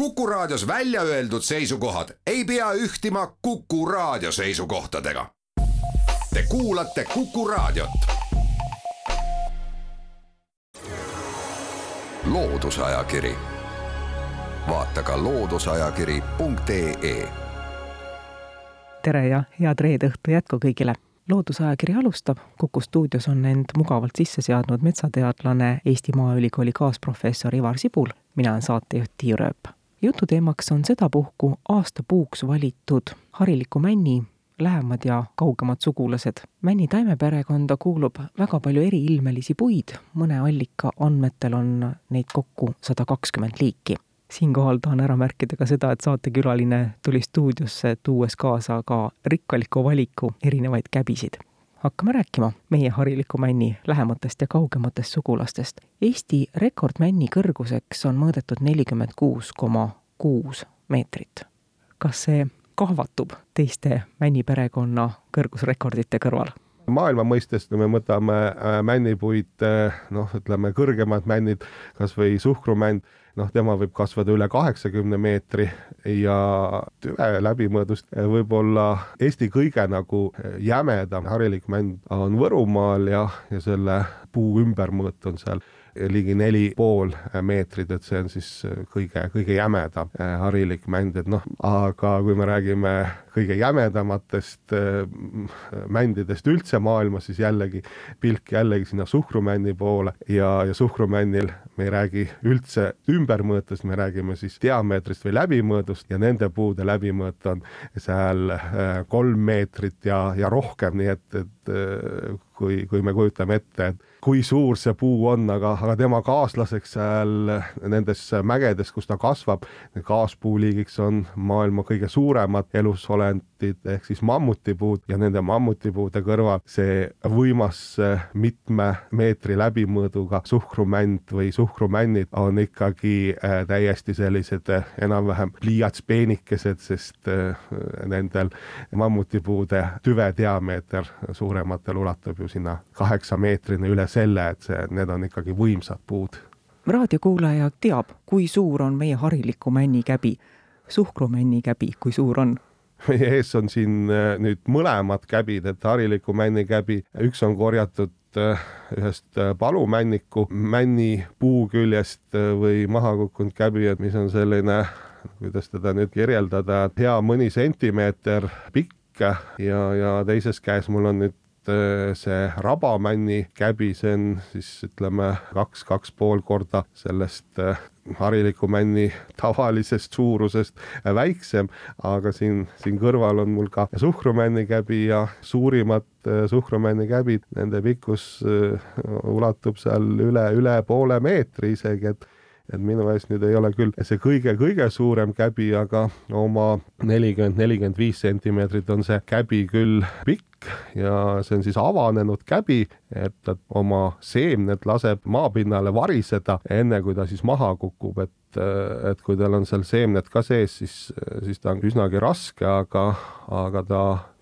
Kuku Raadios välja öeldud seisukohad ei pea ühtima Kuku Raadio seisukohtadega. Te kuulate Kuku Raadiot. loodusajakiri, vaata ka looduseajakiri.ee. tere ja head reede õhtu jätku kõigile loodusajakiri alustab, Kuku stuudios on end mugavalt sisse seadnud metsateadlane, Eesti Maaülikooli kaasprofessor Ivar Sibul, mina olen saatejuht Tiiu Rööp. Jututeemaks on sedapuhku aastapuuks valitud hariliku männi lähemad ja kaugemad sugulased. männi taimeperekonda kuulub väga palju eriilmelisi puid, mõne allika andmetel on neid kokku sada kakskümmend liiki siinkohal tahan ära märkida ka seda, et saatekülaline tuli stuudiosse, tuues kaasa ka rikkaliku valiku erinevaid käbisid. Hakkame rääkima meie hariliku männi lähematest ja kaugematest sugulastest. Eesti rekordmänni kõrguseks on mõõdetud nelikümmend kuus koma kuus meetrit. kas see kahvatub teiste männiperekonna kõrgusrekordite kõrval? maailma mõistes, kui me võtame äh, männipuid, äh, noh, ütleme kõrgemad männid, kas või suhkrumänd noh, tema võib kasvada üle kaheksakümne meetri ja tüve läbimõõdust võib-olla Eesti kõige nagu jämedam harilik mänd on Võrumaal ja, ja selle puu ümbermõõt on seal ligi neli pool meetrit, et see on siis kõige, kõige jämedam harilik mänd, et noh, aga kui me räägime kõige jämedamatest äh, mändidest üldse maailmas, siis jällegi pilk jällegi sinna suhkrumänni poole ja, ja suhkrumännil me ei räägi üldse ümbermõõtust, me räägime siis diameetrist või läbimõõdust ja nende puude läbimõõt on seal äh, kolm meetrit ja, ja rohkem, nii et, et kui, kui me kujutame ette, et kui suur see puu on, aga, aga tema kaaslaseks seal nendes mägedes, kus ta kasvab, kaaspuuliigiks on maailma kõige suuremad elusolendid ehk siis mammutipuud ja nende mammutipuude kõrval see võimas mitme meetri läbimõõduga suhkrumänd või suhkrumännid on ikkagi äh, täiesti sellised äh, enam-vähem pliiatspeenikesed, sest nendel mammutipuude tüve diameeter suurematel ulatub ju sinna kaheksa meetrini üle selle, et see, need on ikkagi võimsad puud. raadiokuulaja teab, kui suur on meie hariliku männikäbi, suhkrumännikäbi, kui suur on? Meie ees on siin äh, nüüd mõlemad käbid, et hariliku männikäbi, üks on korjatud äh, ühest äh, palumänniku männi puu küljest või maha kukkunud käbi, et mis on selline, kuidas teda nüüd kirjeldada, hea mõni sentimeeter pikk. Ja, ja teises käes mul on nüüd see rabamänni käbi, see on siis ütleme kaks, kaks pool korda sellest hariliku männi tavalisest suurusest äh, väiksem, aga siin, siin kõrval on mul ka suhkrumänni käbi ja suurimad suhkrumänni käbid, nende pikkus ulatub seal üle, üle poole meetri isegi, et et minu ees nüüd ei ole küll see kõige-kõige suurem käbi, aga oma nelikümmend, nelikümmend viis sentimeetrit on see käbi küll pikk, ja see on siis avanenud käbi, et ta oma seemned laseb maapinnale variseda, enne kui ta siis maha kukub, et et kui tal on seal seemned ka sees, siis, siis ta on üsnagi raske, aga, aga ta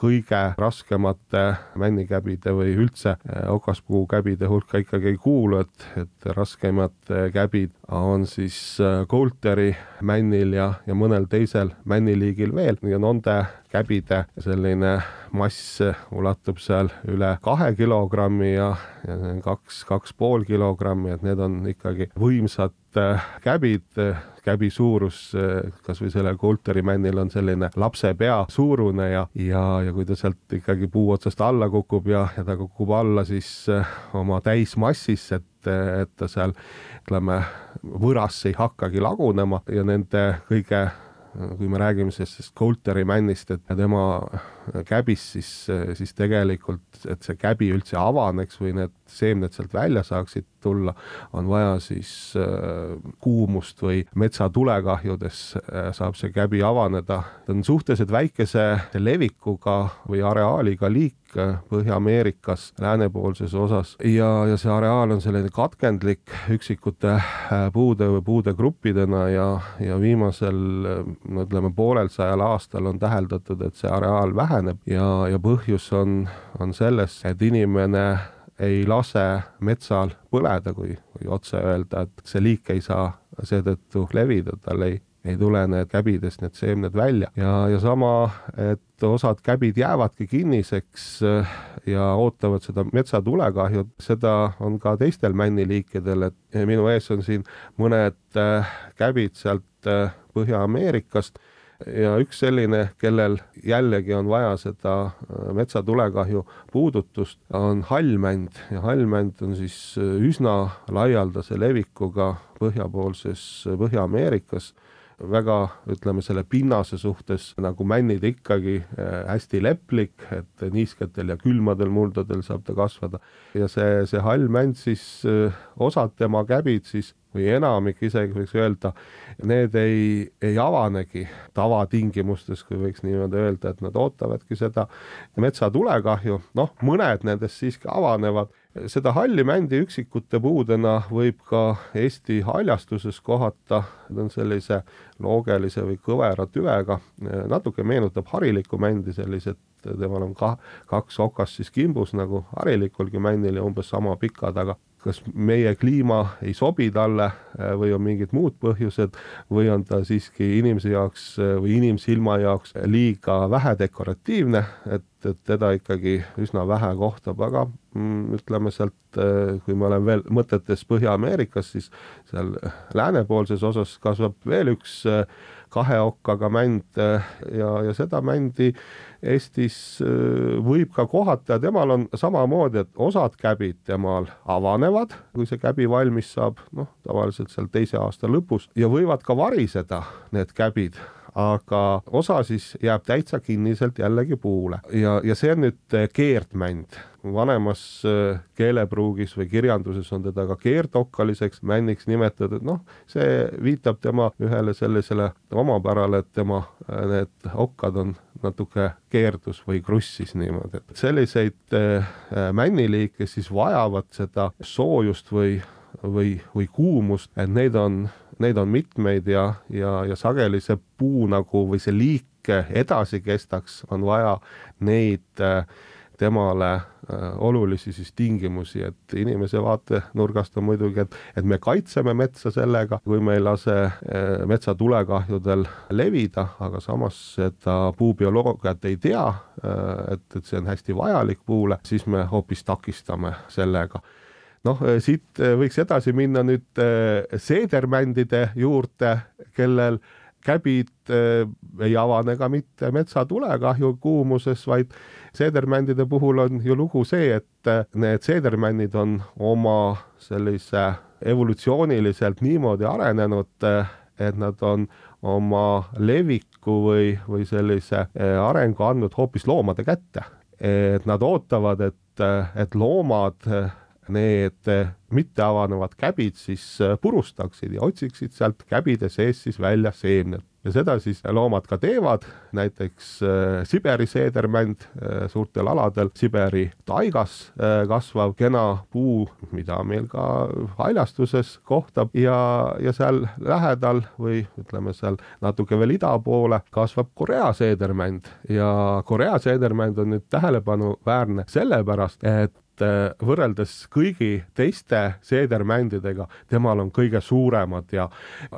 kõige raskemate männikäbide või üldse okaspuukäbide hulka ikkagi ei kuulu, et, et raskemad käbid on siis Coulteri männil ja, ja mõnel teisel männiliigil veel. Ja nende käbide selline mass ulatub seal üle kahe kilogrammi ja, ja kaks, kaks pool kilogrammi, et need on ikkagi võimsad äh, käbid, käbi suurus äh, kasvõi sellel Coulteri männil on selline lapse pea suurune ja, ja, ja kui ta sealt ikkagi puu otsast alla kukub ja, ja ta kukub alla siis äh, oma täismassisse, et, et ta seal ütleme, võrasse ei hakkagi lagunema ja nende kõige kui me räägime sellest Coulteri männist, et tema käbis, siis, siis tegelikult, et see käbi üldse avaneks või need seemned sealt välja saaksid tulla, on vaja siis äh, kuumust või metsatulekahjudes äh, saab see käbi avaneda. ta on suhteliselt väikese levikuga või areaaliga liik Põhja-Ameerikas läänepoolses osas ja, ja see areaal on selline katkendlik üksikute äh, puude või puudegruppidena ja, ja viimasel no ütleme, poolel sajal aastal on täheldatud, et see areaal väheneb ja, ja põhjus on, on selles, et inimene ei lase metsal põleda, kui, kui otse öelda, et see liik ei saa seetõttu levida, tal ei ei tule need käbidest need seemned välja. Ja, ja sama, et osad käbid jäävadki kinniseks äh, ja ootavad seda metsatulekahju, seda on ka teistel männiliikidel, et minu ees on siin mõned äh, käbid sealt Põhja-Ameerikast ja üks selline, kellel jällegi on vaja seda äh, metsatulekahju puudutust, on hallmänd ja hallmänd on siis äh, üsna laialdase levikuga põhjapoolses äh, Põhja-Ameerikas väga, ütleme selle pinnase suhtes nagu männid ikkagi hästi leplik, et niisketel ja külmadel muldadel saab ta kasvada. ja see, see hall mänd siis, osad tema käbid siis või enamik isegi võiks öelda, need ei, ei avanegi tavatingimustes, kui võiks niimoodi öelda, et nad ootavadki seda metsatulekahju, noh, mõned nendest siiski avanevad. seda halli mändi üksikute puudena võib ka Eesti haljastuses kohata, ta on sellise loogelise või kõvera tüvega, natuke meenutab harilikku mändi, sellised temal on ka kaks okast siis kimbus nagu harilikulgi männil ja umbes sama pikad, aga kas meie kliima ei sobi talle äh, või on mingid muud põhjused või on ta siiski inimese jaoks äh, või inimsilma jaoks liiga vähe dekoratiivne, et, et teda ikkagi üsna vähe kohtab, aga mm, ütleme sealt, äh, kui ma olen veel mõtetes Põhja-Ameerikas, siis seal läänepoolses osas kasvab veel üks kahe okkaga mänd ja, ja seda mändi Eestis võib ka kohata. Ja temal on samamoodi, et osad käbid temal avanevad, kui see käbi valmis saab, noh, tavaliselt seal teise aasta lõpus. Ja võivad ka variseda need käbid aga osa siis jääb täitsa kinniselt jällegi puule. Ja, ja see on nüüd eh, keerdmänd. vanemas eh, keelepruugis või kirjanduses on teda ka keerdokkaliseks männiks nimetatud, noh, see viitab tema ühele sellisele omapärale, et tema eh, need okkad on natuke keerdus või krussis niimoodi, et selliseid männiliike siis vajavad seda soojust või või, või kuumust, et neid on neid on mitmeid ja, ja, ja sageli see puu nagu või see liik edasi kestaks, on vaja neid äh, temale äh, olulisi siis tingimusi, et inimese vaatenurgast on muidugi, et, et me kaitseme metsa sellega, kui me ei lase äh, metsatulekahjudel levida, aga samas seda puubioloogiat ei tea, et, et see on hästi vajalik puule, siis me hoopis takistame sellega noh, eh, siit eh, võiks edasi minna nüüd eh, seedermändide juurde, kellel käbid ei avane ka mitte metsatulekahju kuumuses, vaid seedermändide puhul on ju lugu see, et need seedermännid on oma sellise evolutsiooniliselt niimoodi arenenud, et nad on oma leviku või, või sellise arengu andnud hoopis loomade kätte. et nad ootavad, et, et loomad need eh, mitteavanevad käbid siis eh, purustaksid ja otsiksid sealt käbide sees siis välja seemned. ja seda siis loomad ka teevad, näiteks äh, Siberi seedermänd äh, suurtel aladel, Siberi taigas äh, kasvav kena puu, mida meil ka haljastuses kohtab ja, ja seal lähedal või ütleme seal natuke veel ida poole kasvab Korea seedermänd ja Korea seedermänd on nüüd tähelepanuväärne sellepärast, et et äh, võrreldes kõigi teiste seedermändidega, temal on kõige suuremad ja,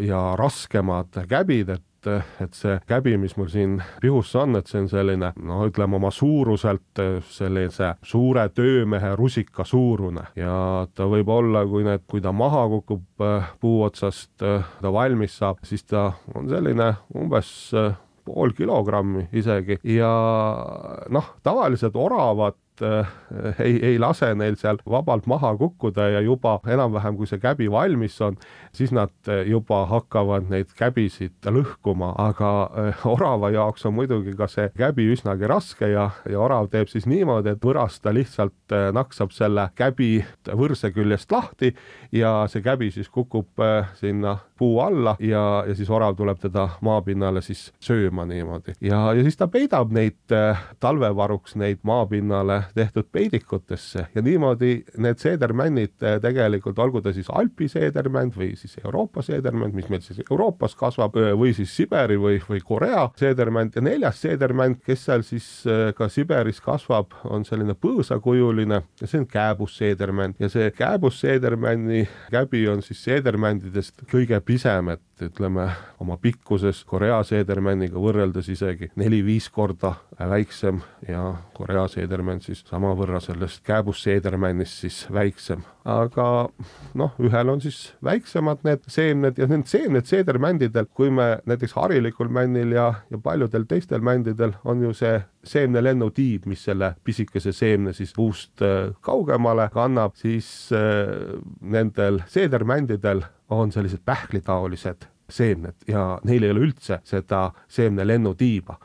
ja raskemad käbid, et et see käbi, mis mul siin pihusse on, et see on selline no ütleme oma suuruselt sellise suure töömehe rusika suurune. Ja ta võib olla, kui need, kui ta maha kukub äh, puu otsast, äh, ta valmis saab, siis ta on selline umbes pool kilogrammi isegi. Ja noh, tavalised oravad äh, ei, ei lase neil seal vabalt maha kukkuda ja juba enam-vähem, kui see käbi valmis on, siis nad juba hakkavad neid käbisid lõhkuma, aga äh, orava jaoks on muidugi ka see käbi üsnagi raske ja, ja orav teeb siis niimoodi, et võrast ta lihtsalt äh, naksab selle käbi võrse küljest lahti ja see käbi siis kukub sinna puu alla ja, ja siis orav tuleb teda maapinnale siis sööma niimoodi. Ja, ja siis ta peidab neid talvevaruks neid maapinnale tehtud peidikutesse. Ja niimoodi need seedermännid tegelikult, olgu ta siis Alpi seedermänd või siis Euroopa seedermänd, mis meil siis Euroopas kasvab, või siis Siberi või, või Korea seedermänd ja neljas seedermänd, kes seal siis ka Siberis kasvab, on selline põõsakujuline ja see on kääbusseedermänd ja see kääbusseedermänni käbi on siis seedermändidest kõige pisem, et ütleme oma pikkuses Korea seedermänniga võrreldes isegi neli-viis korda väiksem ja Korea seedermänd siis samavõrra sellest kääbusseedermännist siis väiksem. aga noh, ühel on siis väiksemad need seemned ja need seemned seedermändidel, kui me näiteks harilikul männil ja, ja paljudel teistel mändidel on ju see seemnelennutiib, mis selle pisikese seemne siis puust äh, kaugemale kannab, siis äh, nendel seedermändidel on sellised pähklitaolised seemned ja neil ei ole üldse seda seemnelennutiiba.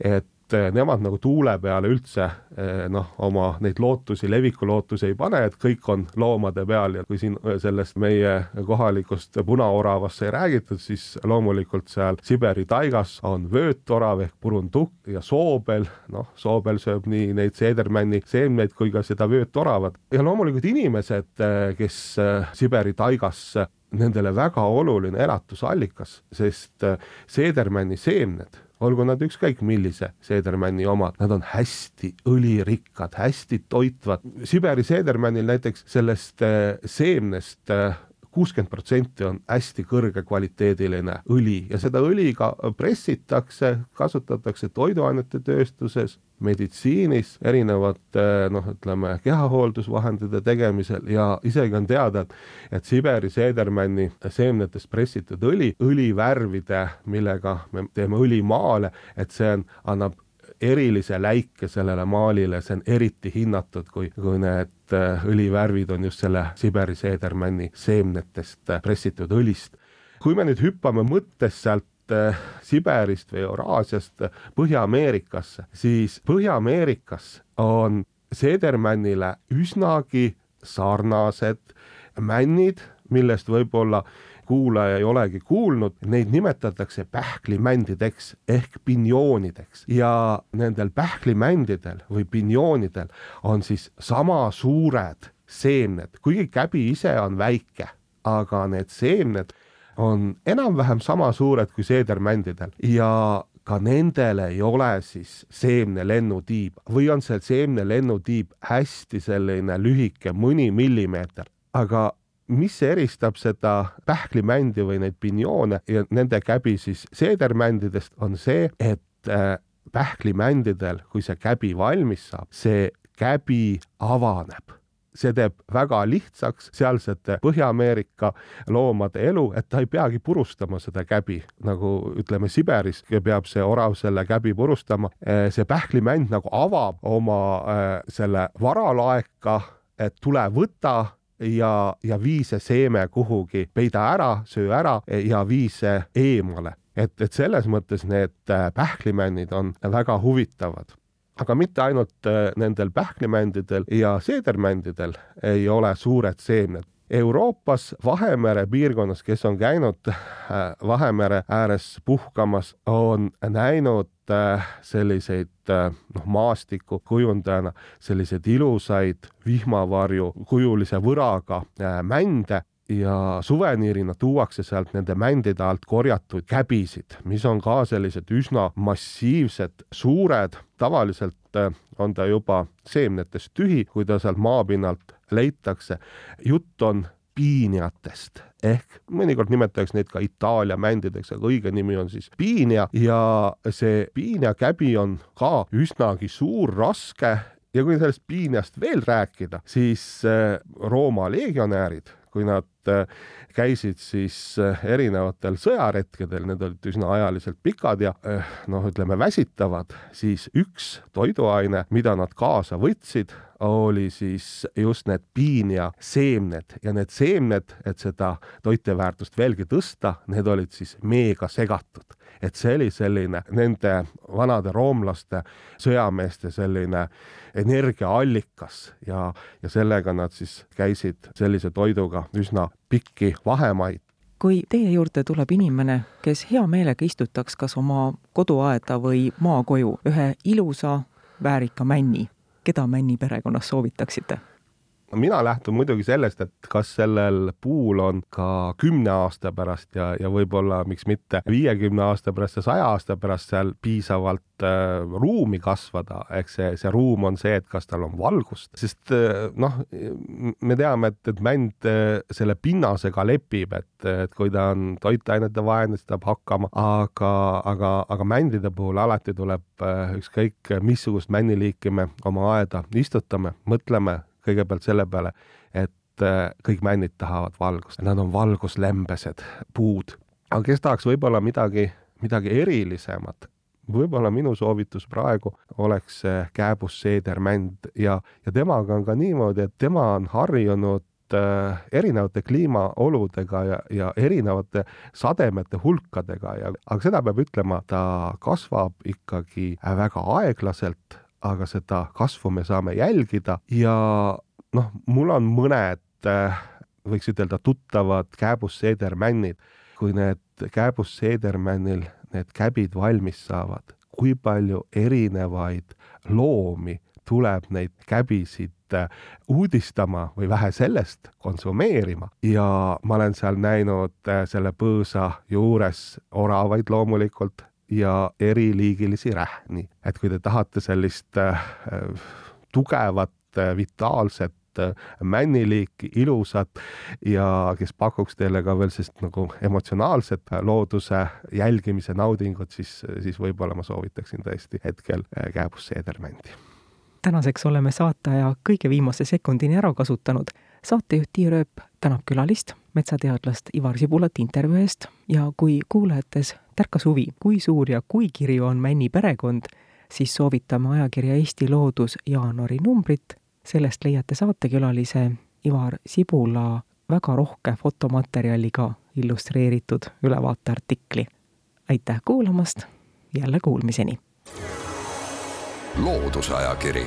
et eh, nemad nagu tuule peale üldse eh, noh, oma neid lootusi, levikulootusi ei pane, et kõik on loomade peal ja kui siin eh, sellest meie kohalikust punaoravast sai räägitud, siis loomulikult seal Siberi taigas on vöötorav ehk purundukk ja soobel, noh, soobel sööb nii neid seedermänni seemneid kui ka seda vöötoravat. Ja loomulikult inimesed, kes Siberi taigas nendele väga oluline elatusallikas, sest seedermänni seemned, olgu nad ükskõik millise seedermänni omad, nad on hästi õlirikkad, hästi toitvad. Siberi seedermännil näiteks sellest äh, seemnest äh, kuuskümmend protsenti on hästi kõrgekvaliteediline õli ja seda õli ka pressitakse, kasutatakse toiduainete tööstuses, meditsiinis, erinevate noh, ütleme kehahooldusvahendite tegemisel ja isegi on teada, et, et Siberi seedermänni seemnetest pressitud õli, õlivärvide, millega me teeme õlimaale, et see on, annab erilise läike sellele maalile, see on eriti hinnatud, kui, kui need äh, õlivärvid on just selle Siberi seedermänni seemnetest äh, pressitud õlist. kui me nüüd hüppame mõttes sealt äh, Siberist või Euraasiast Põhja-Ameerikasse, siis Põhja-Ameerikas on seedermännile üsnagi sarnased männid, millest võib-olla kuulaja ei olegi kuulnud, neid nimetatakse pähklimändideks ehk pinjoonideks. Ja nendel pähklimändidel või pinjoonidel on siis sama suured seemned, kuigi käbi ise on väike, aga need seemned on enam-vähem sama suured kui seedermändidel. Ja ka nendel ei ole siis seemnelennutiib või on see seemnelennutiib hästi selline lühike, mõni millimeeter, aga mis eristab seda pähklimändi või neid pinjoone ja nende käbi siis seedermändidest, on see, et äh, pähklimändidel, kui see käbi valmis saab, see käbi avaneb see teeb väga lihtsaks sealsete Põhja-Ameerika loomade elu, et ta ei peagi purustama seda käbi, nagu ütleme, Siberis peab see orav selle käbi purustama. Äh, see pähklimänd nagu avab oma äh, selle varalaeka, et tule võta ja, ja vii see seeme kuhugi, peida ära, söö ära ja vii see eemale. et, et selles mõttes need äh, pähklimännid on väga huvitavad aga mitte ainult äh, nendel pähklimändidel ja seedermändidel ei ole suured seemned. Euroopas Vahemere piirkonnas, kes on käinud äh, Vahemere ääres puhkamas, on näinud Äh, selliseid äh, noh, maastiku kujundajana selliseid ilusaid vihmavarju kujulise võraga mände ja suveniirina tuuakse sealt nende mändide alt korjatud käbisid, mis on ka sellised üsna massiivsed, suured, tavaliselt on ta juba seemnetest tühi, kui ta sealt maapinnalt leitakse. jutt on piinjatest ehk mõnikord nimetatakse neid ka Itaalia mändideks, aga õige nimi on siis piinja ja see piinjakäbi on ka üsnagi suur, raske. Ja kui sellest piinjast veel rääkida, siis äh, Rooma legionäärid, kui nad äh, käisid siis äh, erinevatel sõjaretkedel, need olid üsna ajaliselt pikad ja noh, ütleme väsitavad, siis üks toiduaine, mida nad kaasa võtsid, oli siis just need piinja seemned ja need seemned, et seda toiteväärtust veelgi tõsta, need olid siis meega segatud. et see oli selline nende vanade roomlaste, sõjameeste selline energiaallikas ja, ja sellega nad siis käisid sellise toiduga üsna pikki vahemaid kui teie juurde tuleb inimene, kes hea meelega istutaks kas oma koduaeda või maakoju ühe ilusa väärika männi keda Männi perekonnas soovitaksite? Mina lähtun muidugi sellest, et kas sellel puul on ka kümne aasta pärast ja, ja võib-olla miks mitte viiekümne aasta pärast ja saja aasta pärast seal piisavalt äh, ruumi kasvada, ehk see, see ruum on see, et kas tal on valgust, sest äh, noh, me teame, et, et mänd äh, selle pinnasega lepib, et, et kui ta on toitainete vaene, siis ta peab hakkama, aga, aga, aga mändide puhul alati tuleb äh, ükskõik missugust männiliiki me oma aeda istutame, mõtleme kõigepealt selle peale, et äh, kõik männid tahavad valgust, nad on valguslembesed puud. aga kes tahaks võib-olla midagi, midagi erilisemat, võib-olla minu soovitus praegu oleks kääbusseedermänd ja, ja temaga on ka niimoodi, et tema on harjunud äh, erinevate kliimaoludega ja, ja erinevate sademete hulkadega ja, aga seda peab ütlema, ta kasvab ikkagi väga aeglaselt aga seda kasvu me saame jälgida. Ja noh, mul on mõned, äh, võiks ütelda, tuttavad kääbusseedermännid, kui need kääbusseedermännil need käbid valmis saavad, kui palju erinevaid loomi tuleb neid käbisid äh, uudistama või vähe sellest konsumeerima. Ja ma olen seal näinud äh, selle põõsa juures oravaid loomulikult, ja eriliigilisi rähni. et kui te tahate sellist äh, tugevat äh,, vitaalset äh, männiliiki, ilusat ja kes pakuks teile ka veel sellist nagu emotsionaalset looduse jälgimise naudingut, siis, siis võib-olla ma soovitaksin tõesti hetkel äh, kääbusseedermändi. tänaseks oleme saateaja kõige viimase sekundini ära kasutanud. Saatejuht Tiia Rööp tänab külalist, metsateadlast Ivar Sibulat intervjuu eest ja kui kuulajates tärkas huvi, kui suur ja kui kirju on Männi perekond, siis soovitame ajakirja Eesti Loodus jaanuari numbrit. sellest leiate saatekülalise Ivar Sibula väga rohke fotomaterjaliga illustreeritud ülevaateartikli. aitäh kuulamast, jälle kuulmiseni! loodusajakiri,